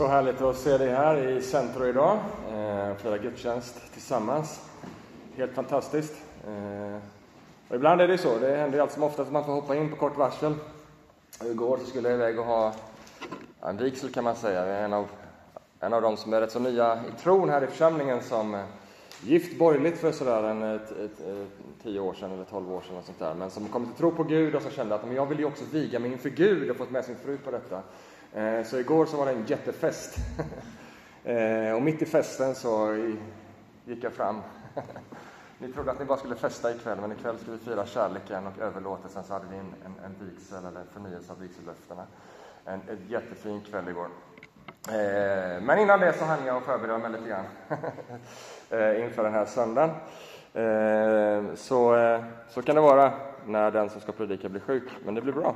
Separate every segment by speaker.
Speaker 1: Så härligt att se dig här i Centro idag eh, och fira gudstjänst tillsammans. Helt fantastiskt. Eh, och ibland är det så, det händer ju allt som oftast att man får hoppa in på kort varsel. Igår så skulle jag iväg och ha en vigsel kan man säga. Jag är en av, en av de som är rätt så nya i tron här i församlingen som eh, gift borgerligt för sådär en ett, ett, ett, tio år sedan eller tolv år sedan och sånt där. Men som kommit till tro på Gud och som kände att men jag vill ju också viga mig inför Gud och fått med sin fru på detta. Eh, så igår så var det en jättefest. Eh, och mitt i festen så gick jag fram. Ni trodde att ni bara skulle festa ikväll, men ikväll ska vi fira kärleken och överlåtelsen. Så hade vi en, en, en vigsel, eller förnyelse av vigsellöftena. En, en jättefin kväll igår. Eh, men innan det så hann jag och förbereda mig lite grann inför den här söndagen. Så, så kan det vara när den som ska predika blir sjuk, men det blir bra.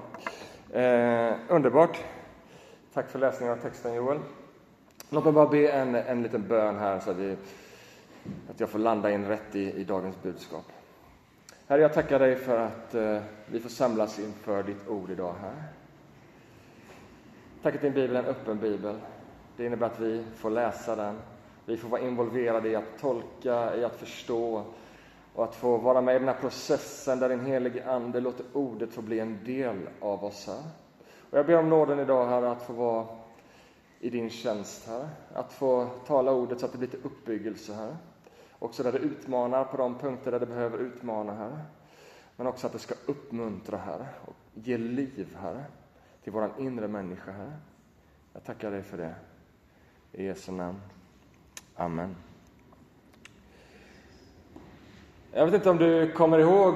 Speaker 1: Underbart! Tack för läsningen av texten, Joel. Låt mig bara be en, en liten bön här så att, vi, att jag får landa in rätt i, i dagens budskap. Herre, jag tackar dig för att eh, vi får samlas inför ditt ord idag här. Tack att din bibel är en öppen bibel. Det innebär att vi får läsa den. Vi får vara involverade i att tolka, i att förstå och att få vara med i den här processen där din helige Ande låter ordet få bli en del av oss här. Och jag ber om nåden idag, Herre, att få vara i din tjänst, Herre. Att få tala ordet så att det blir till uppbyggelse, Herre. Också där det utmanar på de punkter där det behöver utmana, Herre. Men också att det ska uppmuntra, Herre, och ge liv, Herre, till vår inre människa, Herre. Jag tackar dig för det. I Jesu namn. Amen. Jag vet inte om du kommer ihåg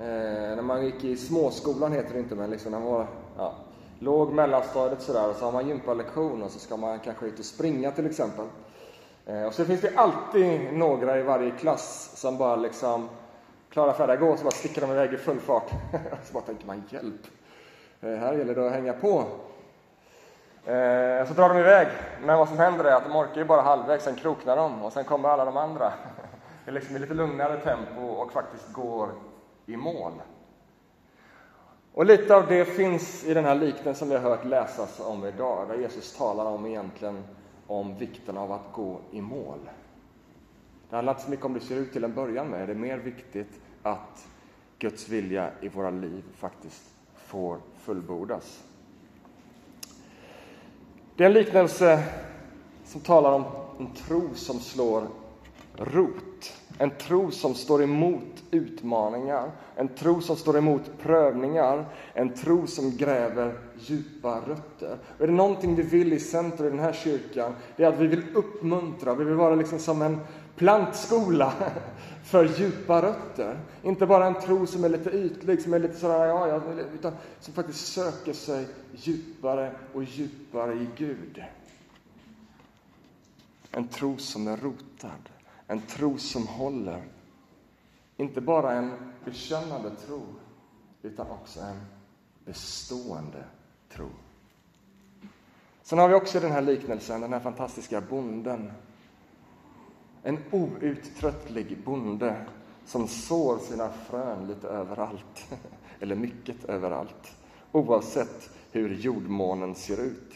Speaker 1: eh, när man gick i småskolan, heter det inte, men liksom när man var ja, låg mellanstadiet sådär, och så har man gympalektion och så ska man kanske ut och springa till exempel. Eh, och så finns det alltid några i varje klass som bara liksom klarar färdiga gå, och så bara sticker de iväg i full fart. så bara tänker man, hjälp! Eh, här gäller det att hänga på. Eh, så drar de iväg, men vad som händer är att de orkar ju bara halvvägs, sen kroknar de och sen kommer alla de andra. det är liksom i lite lugnare tempo och faktiskt går i mål. Och lite av det finns i den här liknelsen vi har hört läsas om idag, där Jesus talar om egentligen om vikten av att gå i mål. Det handlar inte så mycket om det ser ut till en början med, det är mer viktigt att Guds vilja i våra liv faktiskt får fullbordas. Det är en liknelse som talar om en tro som slår rot. En tro som står emot utmaningar, en tro som står emot prövningar, en tro som gräver djupa rötter. Och är det någonting vi vill i centrum i den här kyrkan, det är att vi vill uppmuntra, vi vill vara liksom som en plantskola för djupa rötter. Inte bara en tro som är lite ytlig, som är lite sådär, ja, ja, utan som faktiskt söker sig djupare och djupare i Gud. En tro som är rotad. En tro som håller. Inte bara en bekännande tro, utan också en bestående tro. Sen har vi också den här liknelsen, den här fantastiska bonden. En outtröttlig bonde som sår sina frön lite överallt, eller mycket överallt, oavsett hur jordmånen ser ut.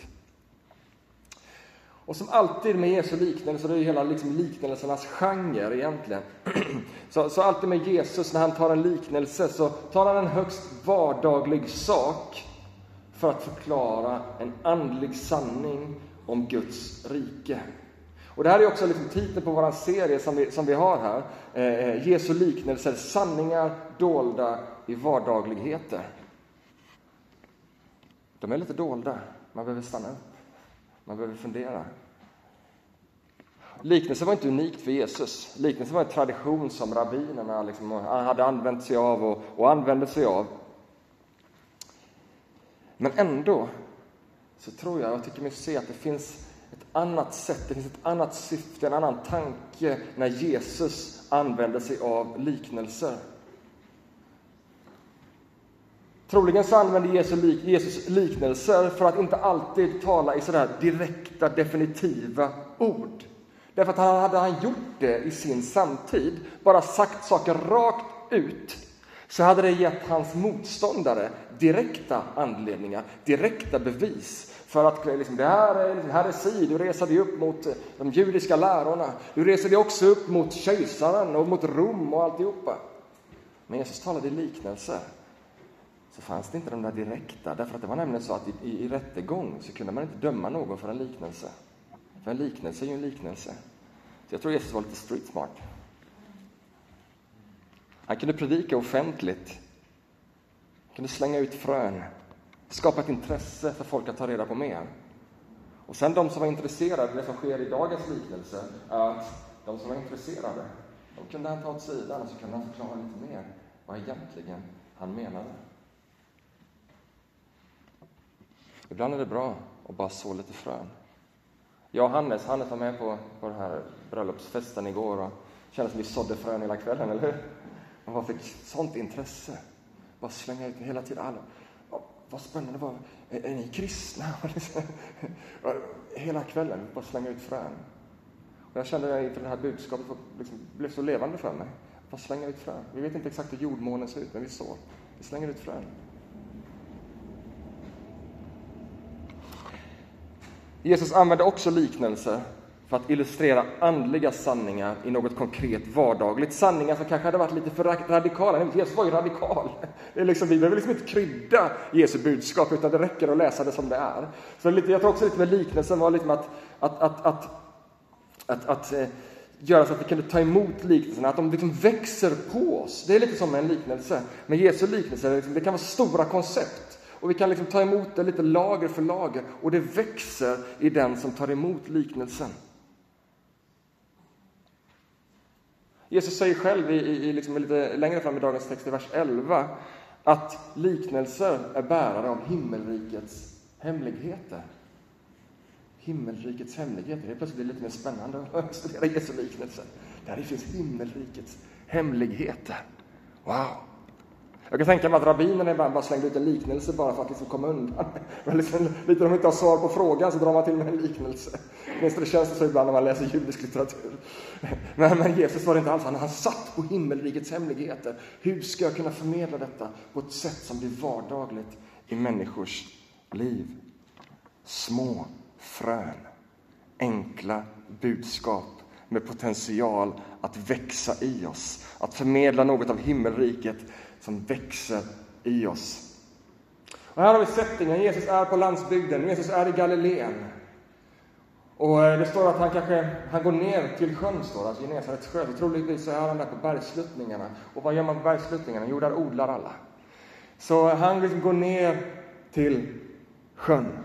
Speaker 1: Och som alltid med Jesu liknelse, det är ju hela liksom liknelsernas genre egentligen. Så, så alltid med Jesus, när han tar en liknelse, så tar han en högst vardaglig sak för att förklara en andlig sanning om Guds rike. Och det här är också liksom titeln på vår serie som vi, som vi har här. Eh, eh Jesu liknelser, sanningar dolda i vardagligheter. De är lite dolda, man behöver stanna upp. Man behöver fundera. Liknelsen var inte unikt för Jesus. Liknelsen var en tradition som rabbinerna liksom hade använt sig av och, och använde sig av. Men ändå så tror jag, jag tycker mig se att det finns ett annat sätt, det finns ett annat syfte, en annan tanke när Jesus använder sig av liknelser. Troligen så använder Jesus liknelser för att inte alltid tala i sådär direkta, definitiva ord. Därför att hade han gjort det i sin samtid, bara sagt saker rakt ut, så hade det gett hans motståndare direkta anledningar, direkta bevis för att liksom, det här är heresi, du reser dig upp mot eh, de judiska lärorna. Du reser dig också upp mot kejsaren och mot Rom och alltihopa. Men Jesus talade i liknelser. Så fanns det inte de där direkta, därför att det var nämligen så att i, i, i rättegång så kunde man inte döma någon för en liknelse. För en liknelse är ju en liknelse. Så jag tror Jesus var lite street smart. Han kunde predika offentligt. Han kunde slänga ut frön, skapa ett intresse för folk att ta reda på mer. Och sen de som var intresserade, det som sker i dagens liknelse, att de som var intresserade, de kunde han ta åt sidan och så kunde han förklara lite mer vad egentligen han menade. Ibland är det bra att bara så lite frön. Jag och Hannes, Hannes var med på, på den här bröllopsfesten igår och kändes som vi sådde frön hela kvällen, eller hur? Man bara fick sånt intresse. Bara slänga ut hela tiden. Alla, vad spännande, vad, är, är ni kristna? hela kvällen, bara slänga ut frön. Och jag kände inför det här budskapet, liksom, blev så levande för mig. Bara slänga ut frön. Vi vet inte exakt hur jordmånen ser ut, men vi sår. Vi slänger ut frön. Jesus använde också liknelser för att illustrera andliga sanningar i något konkret vardagligt. Sanningar som kanske hade varit lite för radikala. Jesus var ju radikal. Det är liksom, vi behöver liksom inte krydda Jesu budskap, utan det räcker att läsa det som det är. Så lite, jag tror också lite med liknelsen var lite med att, att, att, att, att, att att göra så att vi kunde ta emot liknelserna, att de liksom växer på oss. Det är lite som en liknelse. Med Jesu liknelse, det kan vara stora koncept. Och vi kan liksom ta emot det lite lager för lager och det växer i den som tar emot liknelsen. Jesus säger själv i, i, liksom lite längre fram i dagens text, i vers 11, att liknelser är bärare av himmelrikets hemligheter. Himmelrikets hemligheter. Det plötsligt blir lite mer spännande att studera Jesu liknelser. Där finns himmelrikets hemligheter. Wow! Jag kan tänka mig att rabbinerna ibland bara slängde ut en liknelse bara för att liksom komma undan. Men liksom, lite om de inte har svar på frågan så drar man till med en liknelse. Åtminstone känns det så ibland när man läser judisk litteratur. Men, men Jesus var det inte alls. Han, han satt på himmelrikets hemligheter. Hur ska jag kunna förmedla detta på ett sätt som blir vardagligt i människors liv? Små frön, enkla budskap med potential att växa i oss, att förmedla något av himmelriket som växer i oss. Och här har vi settingen. Jesus är på landsbygden. Jesus är i Galileen. Och eh, det står att han kanske han går ner till sjön, står alltså Genesarets sjö. troligtvis så är han där på bergssluttningarna. Och vad gör man på bergssluttningarna? Jo, där odlar alla. Så han liksom går ner till sjön.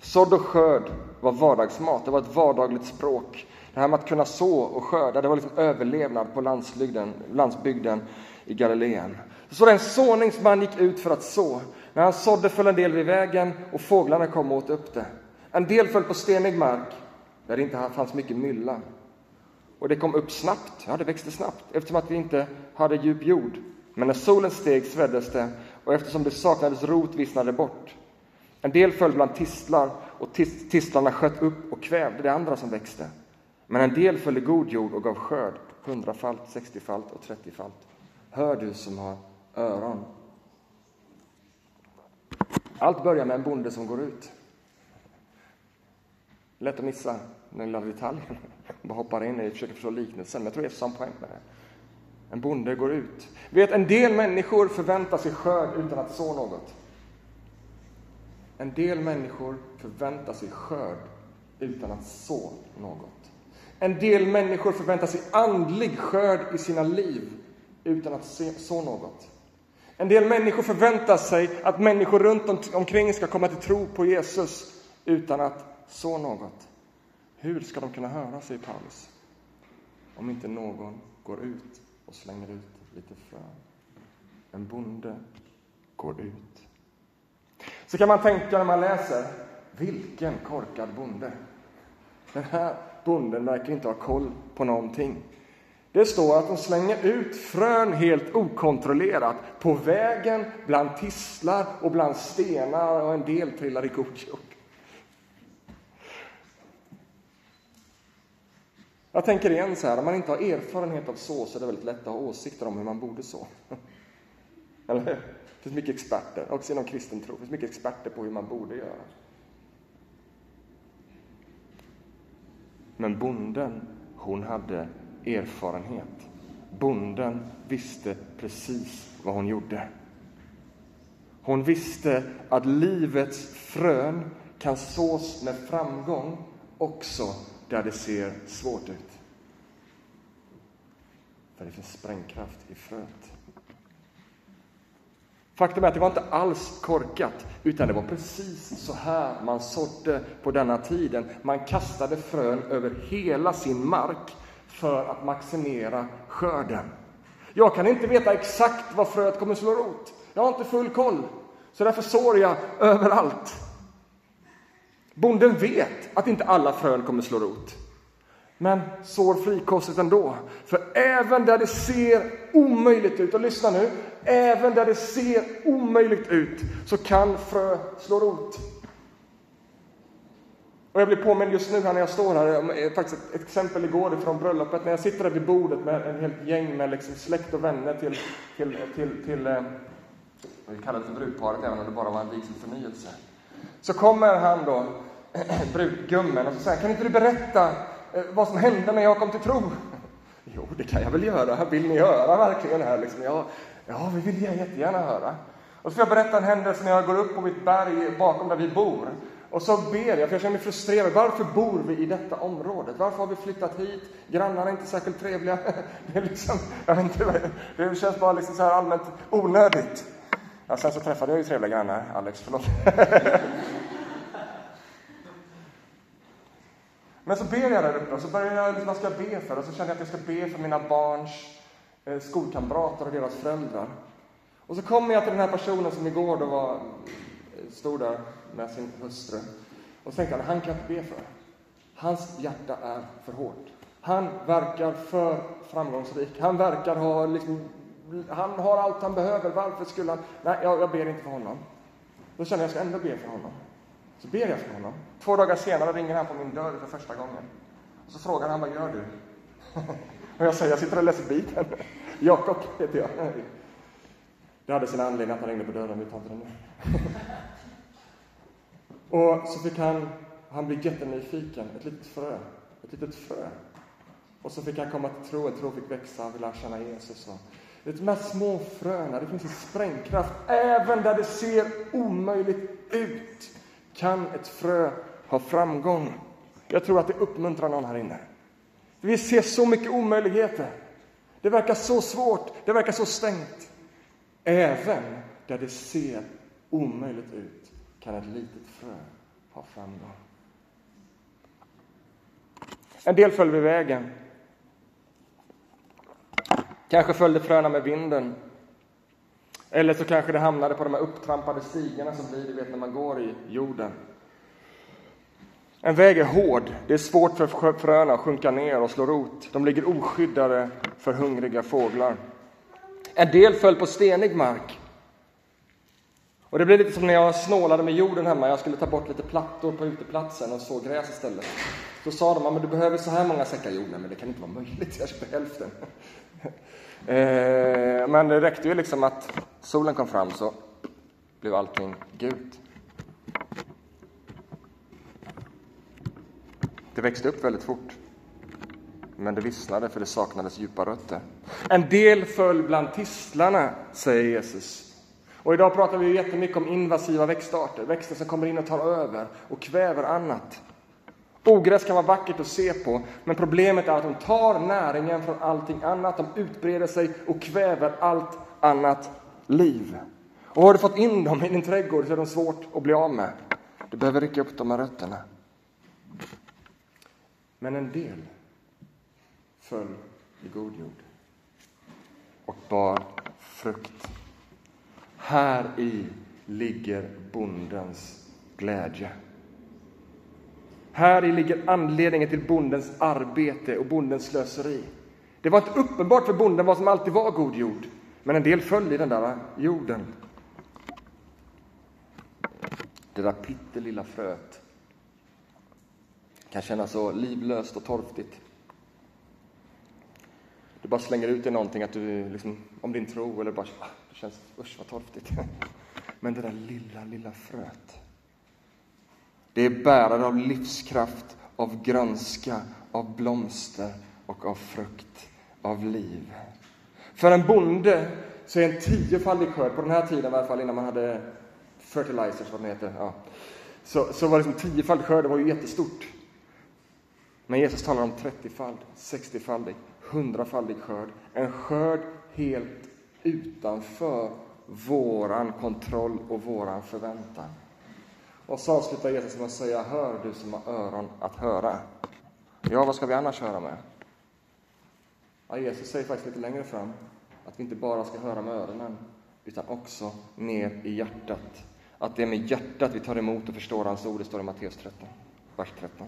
Speaker 1: Sådd och skörd var vardagsmat, det var ett vardagligt språk. Det här med att kunna så och skörda, det var liksom överlevnad på landsbygden, landsbygden i Galileen. Så det en såningsman gick ut för att så. När han sådde föll en del vid vägen och fåglarna kom och åt upp det. En del föll på stenig mark där det inte fanns mycket mylla. Och det kom upp snabbt, ja det växte snabbt eftersom att vi inte hade djup jord. Men när solen steg sveddes det och eftersom det saknades rot vissnade det bort. En del föll bland tistlar och tistlarna sköt upp och kvävde det andra som växte. Men en del föll i god jord och gav skörd hundrafalt, sextiofalt och trettiofalt. Hör du som har öron. Allt börjar med en bonde som går ut. Lätt att missa den lilla detaljen. Bara hoppar in och försöker förstå liknelsen. Men jag tror Jesus har en poäng med det. En bonde går ut. Vet, en del människor förväntar sig skörd utan att så något. En del människor förväntar sig skörd utan att så något. En del människor förväntar sig andlig skörd i sina liv utan att se, så något. En del människor förväntar sig att människor runt omkring ska komma till tro på Jesus utan att så något. Hur ska de kunna höra, säger Paulus, om inte någon går ut och slänger ut lite frön? En bonde går ut. Så kan man tänka när man läser, vilken korkad bonde! Den här bonden verkar inte ha koll på någonting. Det står att de slänger ut frön helt okontrollerat på vägen, bland tistlar och bland stenar och en del trillar i god. Jag tänker igen så här, om man inte har erfarenhet av så, så är det väldigt lätt att ha åsikter om hur man borde så. Eller hur? Det finns mycket experter, också inom kristen tro, det finns mycket experter på hur man borde göra. Men bonden, hon hade erfarenhet. Bonden visste precis vad hon gjorde. Hon visste att livets frön kan sås med framgång också där det ser svårt ut. För det finns sprängkraft i fröet. Faktum är att det var inte alls korkat, utan det var precis så här man sådde på denna tiden. Man kastade frön över hela sin mark för att maximera skörden. Jag kan inte veta exakt var fröet kommer slå rot. Jag har inte full koll, så därför sår jag överallt. Bonden vet att inte alla frön kommer slå rot, men sår frikostigt ändå. För även där det ser omöjligt ut, och lyssna nu, även där det ser omöjligt ut så kan frö slå rot. Och jag blir påmind just nu här när jag står här, faktiskt ett exempel igår från bröllopet, när jag sitter där vid bordet med en helt gäng med liksom släkt och vänner till, till, till, till eh, vi kallar det för brudparet även om det bara var en liksom vigselförnyelse. Så kommer han då, brudgummen, och så säger kan inte du berätta eh, vad som hände när jag kom till tro? Jo, det kan jag väl göra. Vill ni höra verkligen? här liksom? ja, ja, vi vill jättegärna höra. Och så får jag berätta en händelse när jag går upp på mitt berg bakom där vi bor. Och så ber jag, för jag känner mig frustrerad. Varför bor vi i detta området? Varför har vi flyttat hit? Grannarna är inte särskilt trevliga. Det, är liksom, jag vet inte, det känns bara liksom så här allmänt onödigt. Ja, sen så träffade jag ju trevliga grannar. Alex, förlåt. Men så ber jag där uppe och så börjar jag, liksom, vad ska jag be för? Och så känner jag att jag ska be för mina barns eh, skolkamrater och deras föräldrar. Och så kommer jag till den här personen som igår då var, stod där med sin hustru. Och så tänkte han, han kan jag inte be för. Hans hjärta är för hårt. Han verkar för framgångsrik. Han verkar ha liksom, han har allt han behöver. Varför skulle han? Nej, jag, jag ber inte för honom. Då känner jag, att jag ska ändå be för honom. Så ber jag för honom. Två dagar senare ringer han på min dörr för första gången. Och så frågar han, vad gör du? och jag säger, jag sitter och läser Bibeln. Jakob heter jag. Det hade sin anledning att han ringde på dörren, vi tar inte det nu och så fick han, han blev jättenyfiken, ett litet frö. Ett litet frö. Och så fick han komma till tro, tro fick växa, han ville lära känna Jesus. Och de här små fröna, det finns en sprängkraft. Även där det ser omöjligt ut kan ett frö ha framgång. Jag tror att det uppmuntrar någon här inne. Vi ser så mycket omöjligheter. Det verkar så svårt, det verkar så stängt. Även där det ser omöjligt ut kan ett litet frö ha framgång. En del föll vid vägen. Kanske följde fröna med vinden. Eller så kanske det hamnade på de här upptrampade stigarna som blir, du vet, när man går i jorden. En väg är hård. Det är svårt för fröna att sjunka ner och slå rot. De ligger oskyddade för hungriga fåglar. En del föll på stenig mark. Och det blev lite som när jag snålade med jorden hemma. Jag skulle ta bort lite plattor på uteplatsen och så gräs istället. Då sa de att du behöver så här många säckar jord. Nej, men det kan inte vara möjligt. Jag köper hälften. Eh, men det räckte ju liksom att solen kom fram så blev allting gult. Det växte upp väldigt fort. Men det vissnade för det saknades djupa rötter. En del föll bland tistlarna, säger Jesus. Och idag pratar vi jättemycket om invasiva växtarter, växter som kommer in och tar över och kväver annat. Ogräs kan vara vackert att se på, men problemet är att de tar näringen från allting annat. De utbreder sig och kväver allt annat liv. Och har du fått in dem i din trädgård så är de svårt att bli av med. Du behöver rycka upp dem med rötterna. Men en del föll i god jord och bar frukt. Här i ligger bondens glädje. Här i ligger anledningen till bondens arbete och bondens slöseri. Det var inte uppenbart för bonden vad som alltid var god jord, men en del föll i den där jorden. Det där pyttelilla fröet kan kännas så livlöst och torftigt. du bara slänger ut i någonting, att du liksom, om din tro, eller bara, känns, usch vad torftigt. Men det där lilla, lilla fröet. Det är bärare av livskraft, av grönska, av blomster och av frukt, av liv. För en bonde så är en tiofaldig skörd, på den här tiden i alla fall innan man hade fertilizers, vad det heter, ja. så, så var det liksom tiofaldig skörd, det var ju jättestort. Men Jesus talar om 30-fald, 60-faldig, 100-faldig skörd. En skörd helt utanför våran kontroll och våran förväntan. Och så avslutar Jesus med att säga, hör du som har öron att höra. Ja, vad ska vi annars höra med? Ja, Jesus säger faktiskt lite längre fram att vi inte bara ska höra med öronen, utan också ner i hjärtat. Att det är med hjärtat vi tar emot och förstår hans ord, det står i Matteus 13, vers 13.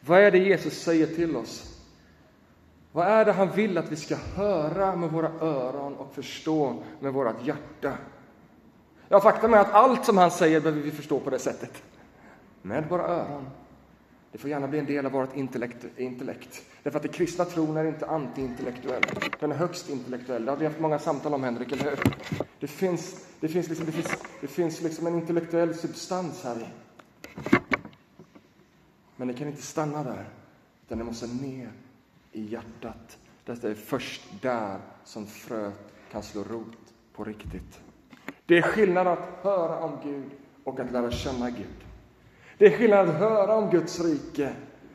Speaker 1: Vad är det Jesus säger till oss? Vad är det han vill att vi ska höra med våra öron och förstå med vårt hjärta? Ja, faktum är att allt som han säger behöver vi förstå på det sättet. Med våra öron. Det får gärna bli en del av vårt intellekt. intellekt. Därför att den kristna tron är inte antiintellektuell. Den är högst intellektuell. Det har vi haft många samtal om, Henrik, eller hur? Det finns, det finns, liksom, det finns, det finns liksom en intellektuell substans här i. Men det kan inte stanna där, utan det måste ner i hjärtat. Det är först där som fröet kan slå rot på riktigt. Det är skillnad att höra om Gud och att lära känna Gud. Det är skillnad att höra om Guds rike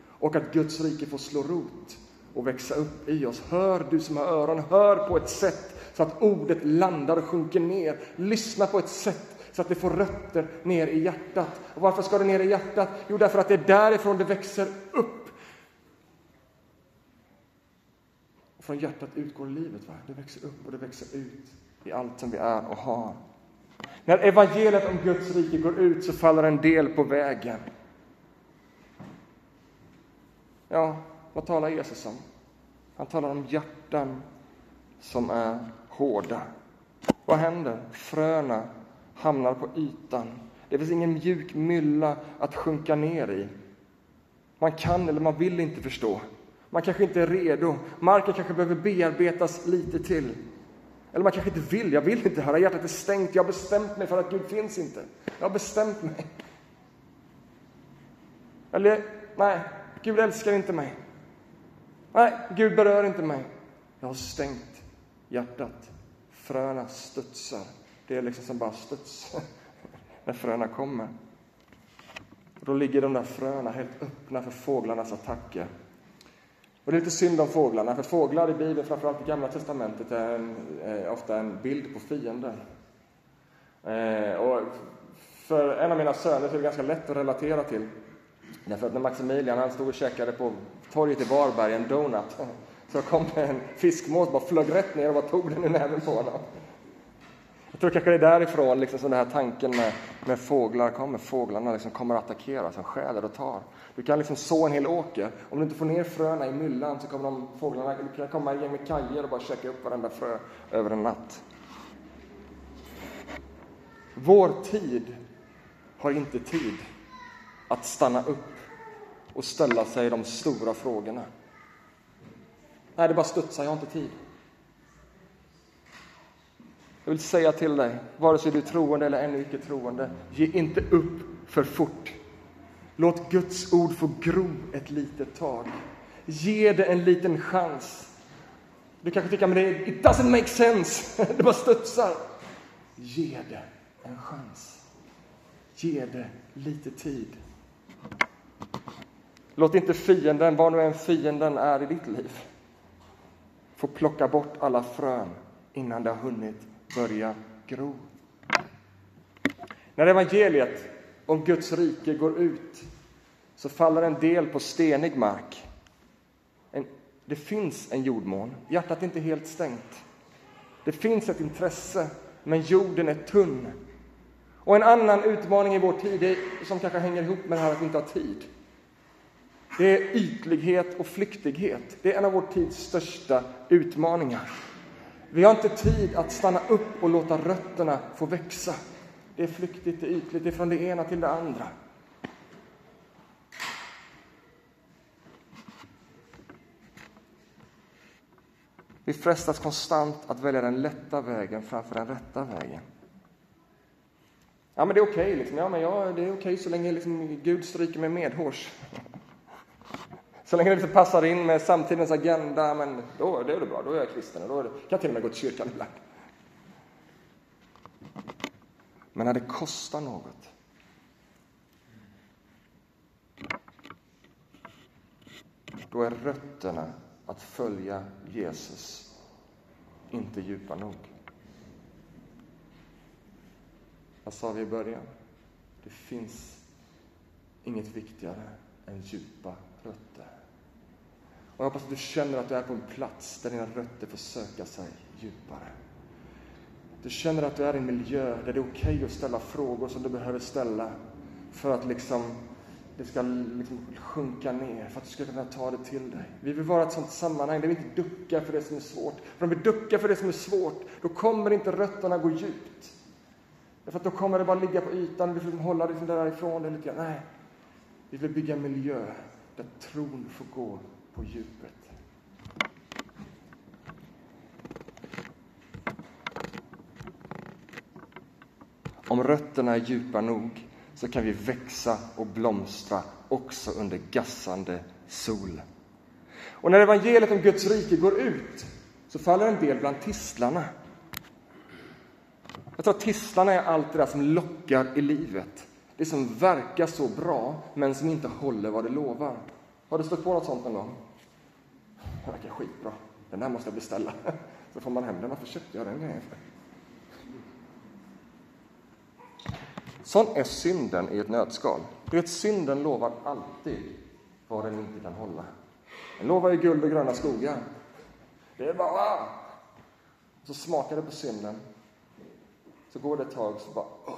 Speaker 1: och att Guds rike får slå rot och växa upp i oss. Hör du som har öron, hör på ett sätt så att ordet landar och sjunker ner. Lyssna på ett sätt så att det får rötter ner i hjärtat. Och varför ska det ner i hjärtat? Jo, därför att det är därifrån det växer upp. Och från hjärtat utgår livet. Va? Det växer upp och det växer ut i allt som vi är och har. När evangeliet om Guds rike går ut så faller en del på vägen. Ja, vad talar Jesus om? Han talar om hjärtan som är hårda. Vad händer? Fröna hamnar på ytan. Det finns ingen mjuk mylla att sjunka ner i. Man kan eller man vill inte förstå. Man kanske inte är redo. Marken kanske behöver bearbetas lite till. Eller man kanske inte vill. Jag vill inte höra. Hjärtat är stängt. Jag har bestämt mig för att Gud finns inte. Jag har bestämt mig. Eller, nej, Gud älskar inte mig. Nej, Gud berör inte mig. Jag har stängt hjärtat. Fröna studsar. Det är liksom som bara studs när fröna kommer. då ligger de där fröna helt öppna för fåglarnas attacker. Och det är lite synd om fåglarna, för fåglar i Bibeln, framförallt i Gamla Testamentet, är en, eh, ofta en bild på fienden. Eh, och för en av mina söner så är det ganska lätt att relatera till. Därför att när Maximilian han stod och käkade på torget i Varberg en donut, så kom det en fiskmås och bara flög rätt ner och bara tog den i näven på honom. Jag tror kanske det är därifrån liksom, den här tanken med, med fåglar kommer. Fåglarna liksom kommer att attackera, som skäller och tar. Du kan liksom så en hel åker. Om du inte får ner fröna i myllan så kommer de fåglarna du kan komma igen med kajer och bara käka upp varenda frö över en natt. Vår tid har inte tid att stanna upp och ställa sig de stora frågorna. Nej, det bara studsar, jag har inte tid. Jag vill säga till dig, vare sig du är troende eller ännu icke troende, ge inte upp för fort. Låt Guds ord få gro ett litet tag. Ge det en liten chans. Du kanske tycker, men det, it doesn't make sense. Det bara studsar. Ge det en chans. Ge det lite tid. Låt inte fienden, vad nu än fienden är i ditt liv, få plocka bort alla frön innan det har hunnit börja gro. När evangeliet om Guds rike går ut så faller en del på stenig mark. En, det finns en jordmån, hjärtat är inte helt stängt. Det finns ett intresse, men jorden är tunn. Och en annan utmaning i vår tid, är, som kanske hänger ihop med det här att vi inte har tid, det är ytlighet och flyktighet. Det är en av vår tids största utmaningar. Vi har inte tid att stanna upp och låta rötterna få växa. Det är flyktigt, det är ytligt, det är från det ena till det andra. Vi frestas konstant att välja den lätta vägen framför den rätta vägen. Ja, men det är okej, okay, liksom. ja, men ja, det är okej okay, så länge liksom, Gud stryker mig medhårs. Så länge det liksom passar in med samtidens agenda, men då är det bra, då är jag kristen. Då kan jag till och med gå till kyrkan ibland. Men när det kostar något, då är rötterna att följa Jesus inte djupa nog. Vad sa vi i början? Det finns inget viktigare än djupa rötter. Och jag hoppas att du känner att du är på en plats där dina rötter får söka sig djupare. Du känner att du är i en miljö där det är okej okay att ställa frågor som du behöver ställa för att liksom det ska liksom sjunka ner, för att du ska kunna ta det till dig. Vi vill vara ett sådant sammanhang där vi inte duckar för det som är svårt. För om vi duckar för det som är svårt, då kommer inte rötterna gå djupt. Därför att då kommer det bara ligga på ytan, vi får liksom hålla det liksom därifrån det lite grann. Nej, vi vill bygga en miljö där tron får gå på djupet. Om rötterna är djupa nog så kan vi växa och blomstra också under gassande sol. Och när evangeliet om Guds rike går ut så faller en del bland tistlarna. Jag tror att tistlarna är allt det där som lockar i livet. Det som verkar så bra, men som inte håller vad det lovar. Har du stött på något sånt någon gång? Den verkar skitbra. Den här måste jag beställa. Så får man hem den. Varför köpte jag den grejen för? Sån är synden i ett nötskal. Du vet, synden lovar alltid vad den inte kan hålla. Den lovar ju guld och gröna skogar. Det är bara... Så smakar det på synden. Så går det ett tag, så bara... Åh.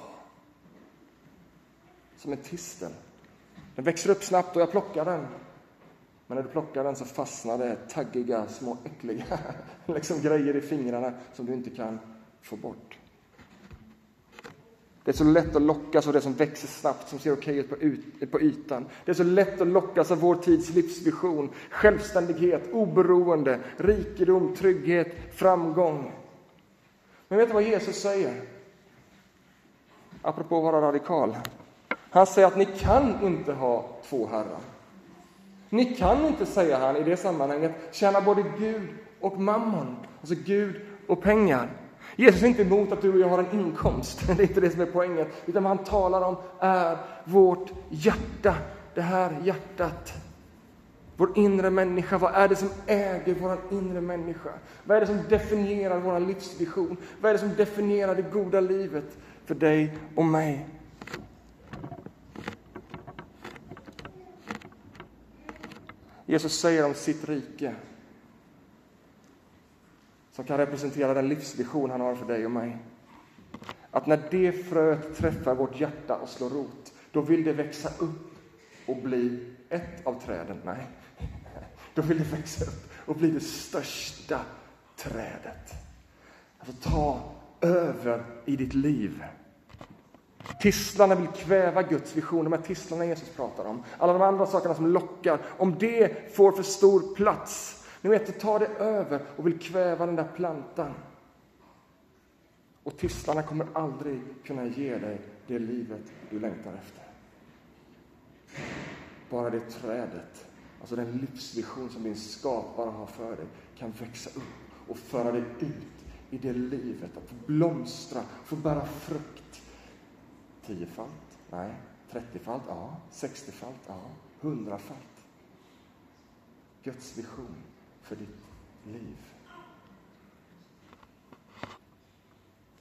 Speaker 1: Som en tistel. Den växer upp snabbt och jag plockar den. Men när du plockar den så fastnar det taggiga, små äckliga liksom grejer i fingrarna som du inte kan få bort. Det är så lätt att lockas av det som växer snabbt, som ser okej ut på, ytan. Det är så lätt att lockas av vår tids livsvision, självständighet, oberoende, rikedom, trygghet, framgång. Men vet du vad Jesus säger? Apropå att vara radikal. Han säger att ni kan inte ha två herrar. Ni kan inte, säger han i det sammanhanget, tjäna både Gud och mammon, alltså Gud och pengar. Jesus är inte emot att du och jag har en inkomst, det är inte det som är poängen, utan vad han talar om är vårt hjärta, det här hjärtat. Vår inre människa, vad är det som äger vår inre människa? Vad är det som definierar vår livsvision? Vad är det som definierar det goda livet för dig och mig? Jesus säger om sitt rike som kan representera den livsvision han har för dig och mig. Att när det fröet träffar vårt hjärta och slår rot, då vill det växa upp och bli ett av träden. Nej, då vill det växa upp och bli det största trädet. Alltså ta över i ditt liv. Tistlarna vill kväva Guds vision, de här tistlarna Jesus pratar om. Alla de andra sakerna som lockar, om det får för stor plats ni vet, det tar det över och vill kväva den där plantan. Och tistlarna kommer aldrig kunna ge dig det livet du längtar efter. Bara det trädet, alltså den livsvision som din skapare har för dig, kan växa upp och föra dig ut i det livet, att få blomstra, få bära frukt. Tiofalt? Nej. Trettiofalt? Ja. Sextiofalt? Ja. Hundrafalt. Guds vision för ditt liv.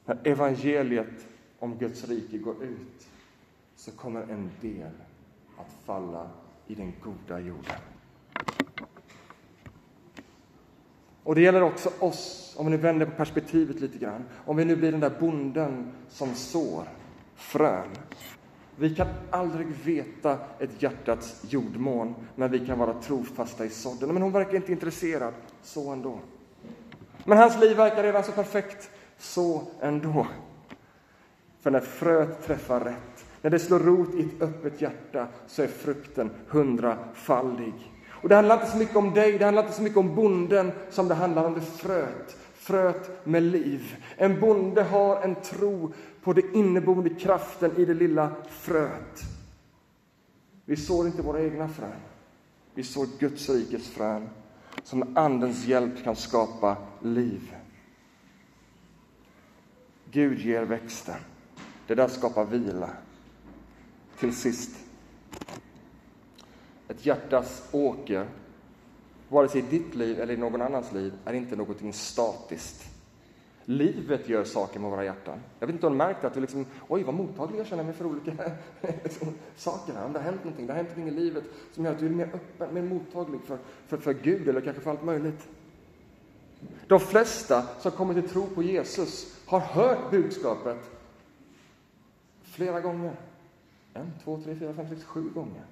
Speaker 1: När evangeliet om Guds rike går ut så kommer en del att falla i den goda jorden. Och det gäller också oss, om vi nu vänder på perspektivet lite grann. Om vi nu blir den där bonden som sår frön vi kan aldrig veta ett hjärtats jordmån, men vi kan vara trofasta i sådden. Men hon verkar inte intresserad, så ändå. Men hans liv verkar redan så perfekt, så ändå. För när fröet träffar rätt, när det slår rot i ett öppet hjärta, så är frukten hundrafaldig. Och det handlar inte så mycket om dig, det handlar inte så mycket om bonden som det handlar om det fröet. Fröet med liv. En bonde har en tro på den inneboende kraften i det lilla fröet. Vi sår inte våra egna frön. Vi sår Guds rikes frön som med Andens hjälp kan skapa liv. Gud ger växten. Det där skapar vila. Till sist. Ett hjärtas åker, vare sig i ditt liv eller i någon annans liv, är inte någonting statiskt. Livet gör saker med våra hjärtan. Jag vet inte om du märkt att du liksom, oj vad mottaglig jag känner mig för olika liksom, saker här. Om det har hänt någonting, det har hänt någonting i livet som gör att du är mer öppen, mer mottaglig för, för, för Gud eller kanske för allt möjligt. De flesta som kommer till tro på Jesus har hört budskapet flera gånger. En, två, tre, fyra, fem, sex, sju gånger.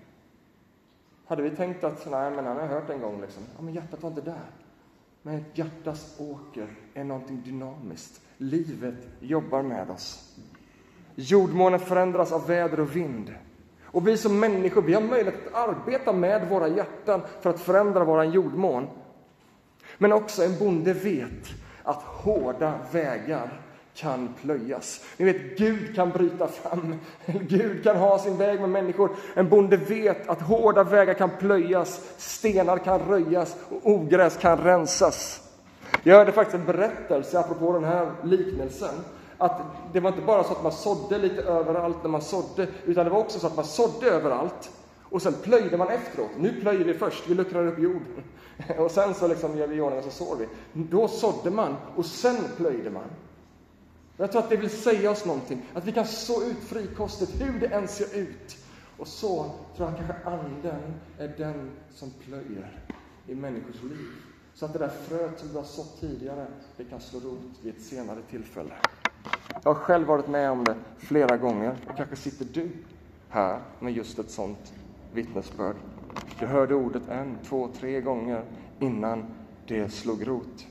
Speaker 1: Hade vi tänkt att nej, men han har hört en gång, liksom. ja, men hjärtat var inte där. Men ett hjärtas åker är någonting dynamiskt. Livet jobbar med oss. Jordmånen förändras av väder och vind. Och vi som människor, vi har möjlighet att arbeta med våra hjärtan för att förändra vår jordmån. Men också en bonde vet att hårda vägar kan plöjas. Ni vet, Gud kan bryta fram. Gud kan ha sin väg med människor. En bonde vet att hårda vägar kan plöjas, stenar kan röjas och ogräs kan rensas. Jag hörde faktiskt en berättelse apropå den här liknelsen. Att det var inte bara så att man sådde lite överallt när man sådde, utan det var också så att man sådde överallt. Och sen plöjde man efteråt. Nu plöjer vi först, vi luckrar upp jorden. Och sen så liksom gör vi i ordning och så sår vi. Då sådde man och sen plöjde man. Jag tror att det vill säga oss någonting, att vi kan så ut frikostigt hur det än ser ut. Och så tror jag kanske Anden är den som plöjer i människors liv. Så att det där fröet som du har sått tidigare, det kan slå rot vid ett senare tillfälle. Jag har själv varit med om det flera gånger och kanske sitter du här med just ett sånt vittnesbörd. Du hörde ordet en, två, tre gånger innan det slog rot.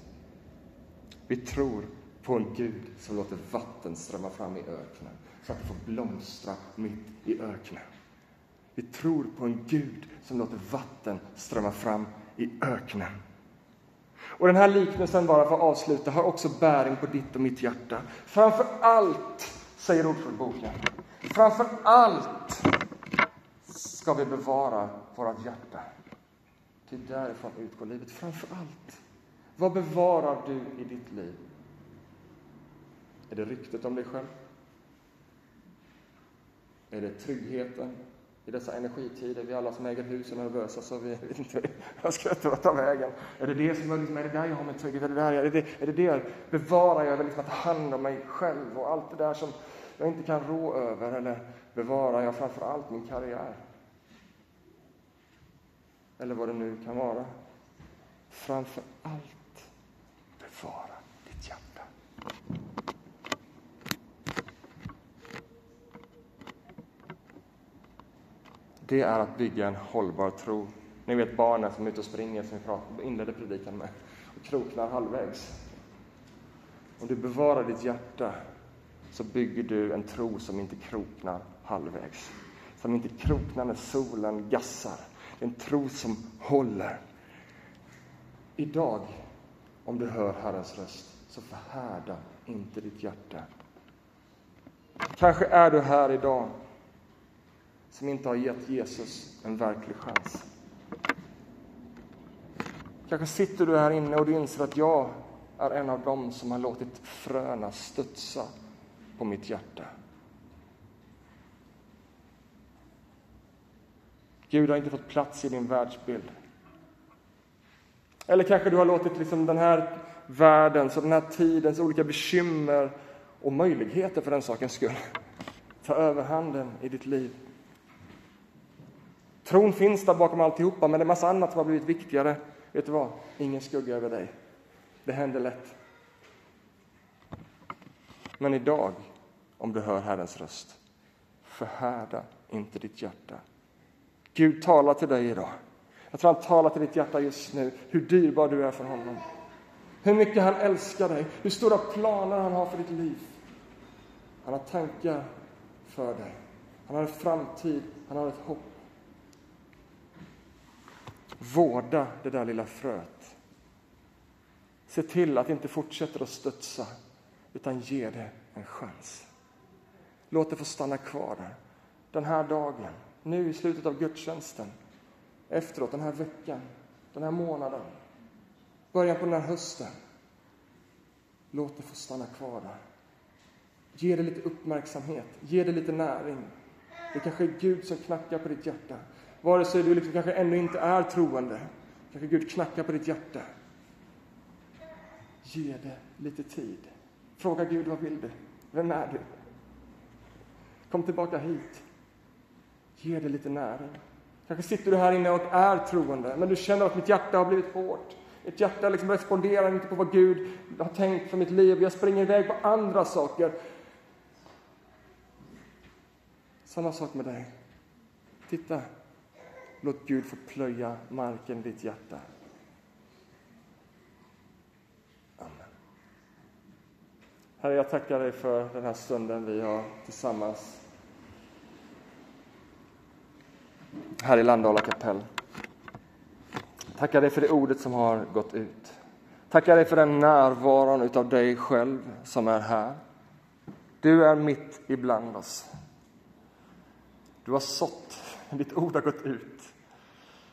Speaker 1: Vi tror på en Gud som låter vatten strömma fram i öknen så att det får blomstra mitt i öknen. Vi tror på en Gud som låter vatten strömma fram i öknen. Och den här liknelsen, bara för att avsluta, har också bäring på ditt och mitt hjärta. Framför allt, säger Ordspråksboken, framför allt ska vi bevara vårt hjärta. Till därifrån utgår livet. Framför allt. Vad bevarar du i ditt liv? Är det ryktet om dig själv? Är det tryggheten i dessa energitider? Vi alla som äger hus är nervösa så vi vet inte vad ska jag ta vägen. Är det det som är, liksom, är det där jag har min trygghet? Är det där, är det, är det där bevarar jag liksom att ta hand om mig själv och allt det där som jag inte kan rå över? Eller bevarar jag framför allt min karriär? Eller vad det nu kan vara. Framför allt bevara ditt hjärta det är att bygga en hållbar tro. Ni vet barnen som är ute och springer, som vi inledde predikan med, och kroknar halvvägs. Om du bevarar ditt hjärta så bygger du en tro som inte kroknar halvvägs. Som inte kroknar när solen gassar. En tro som håller. Idag, om du hör Herrens röst, så förhärda inte ditt hjärta. Kanske är du här idag som inte har gett Jesus en verklig chans. Kanske sitter du här inne och du inser att jag är en av dem som har låtit fröna studsa på mitt hjärta. Gud har inte fått plats i din världsbild. Eller kanske du har låtit liksom den här världens och den här tidens olika bekymmer och möjligheter för den sakens skull ta överhanden i ditt liv. Tron finns där bakom alltihopa, men det är massa annat som har blivit viktigare. Vet du vad? Ingen skugga över dig. Det händer lätt. Men idag, om du hör Herrens röst, förhärda inte ditt hjärta. Gud talar till dig idag. Jag tror han talar till ditt hjärta just nu, hur dyrbar du är för honom. Hur mycket han älskar dig, hur stora planer han har för ditt liv. Han har tankar för dig. Han har en framtid, han har ett hopp. Vårda det där lilla fröet. Se till att det inte fortsätter att studsa, utan ge det en chans. Låt det få stanna kvar där. Den här dagen, nu i slutet av gudstjänsten, efteråt, den här veckan, den här månaden, början på den här hösten. Låt det få stanna kvar där. Ge det lite uppmärksamhet, ge det lite näring. Det kanske är Gud som knackar på ditt hjärta. Vare sig du liksom kanske ännu inte är troende, kanske Gud knackar på ditt hjärta. Ge det lite tid. Fråga Gud, vad vill du? Vem är du? Kom tillbaka hit. Ge det lite näring. Kanske sitter du här inne och är troende, men du känner att mitt hjärta har blivit hårt. Mitt hjärta liksom responderar inte på vad Gud har tänkt för mitt liv. Jag springer iväg på andra saker. Samma sak med dig. Titta. Låt Gud få plöja marken i ditt hjärta. Amen. Herre, jag tackar dig för den här stunden vi har tillsammans här i Landala kapell. Tackar dig för det ordet som har gått ut. Tackar dig för den närvaron utav dig själv som är här. Du är mitt ibland oss. Du har sått, ditt ord har gått ut.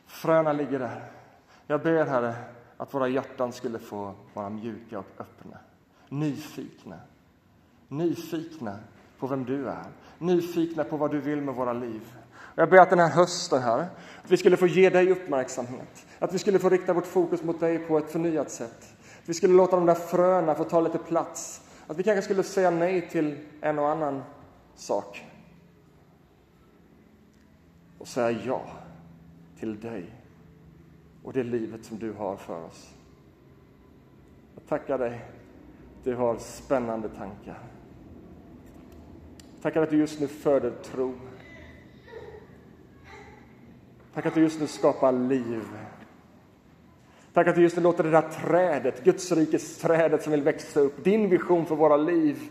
Speaker 1: Fröna ligger där. Jag ber, Herre, att våra hjärtan skulle få vara mjuka och öppna. Nyfikna. Nyfikna på vem du är. Nyfikna på vad du vill med våra liv. Jag ber att den här hösten, här, att vi skulle få ge dig uppmärksamhet. Att vi skulle få rikta vårt fokus mot dig på ett förnyat sätt. Att vi skulle låta de där fröna få ta lite plats. Att vi kanske skulle säga nej till en och annan sak. Och säga ja till dig och det livet som du har för oss. Jag tackar dig att du har spännande tankar. Tackar att du just nu föder tro. Tack att du just nu skapar liv. Tack att du just nu låter det där trädet, Guds rikes trädet som vill växa upp, din vision för våra liv,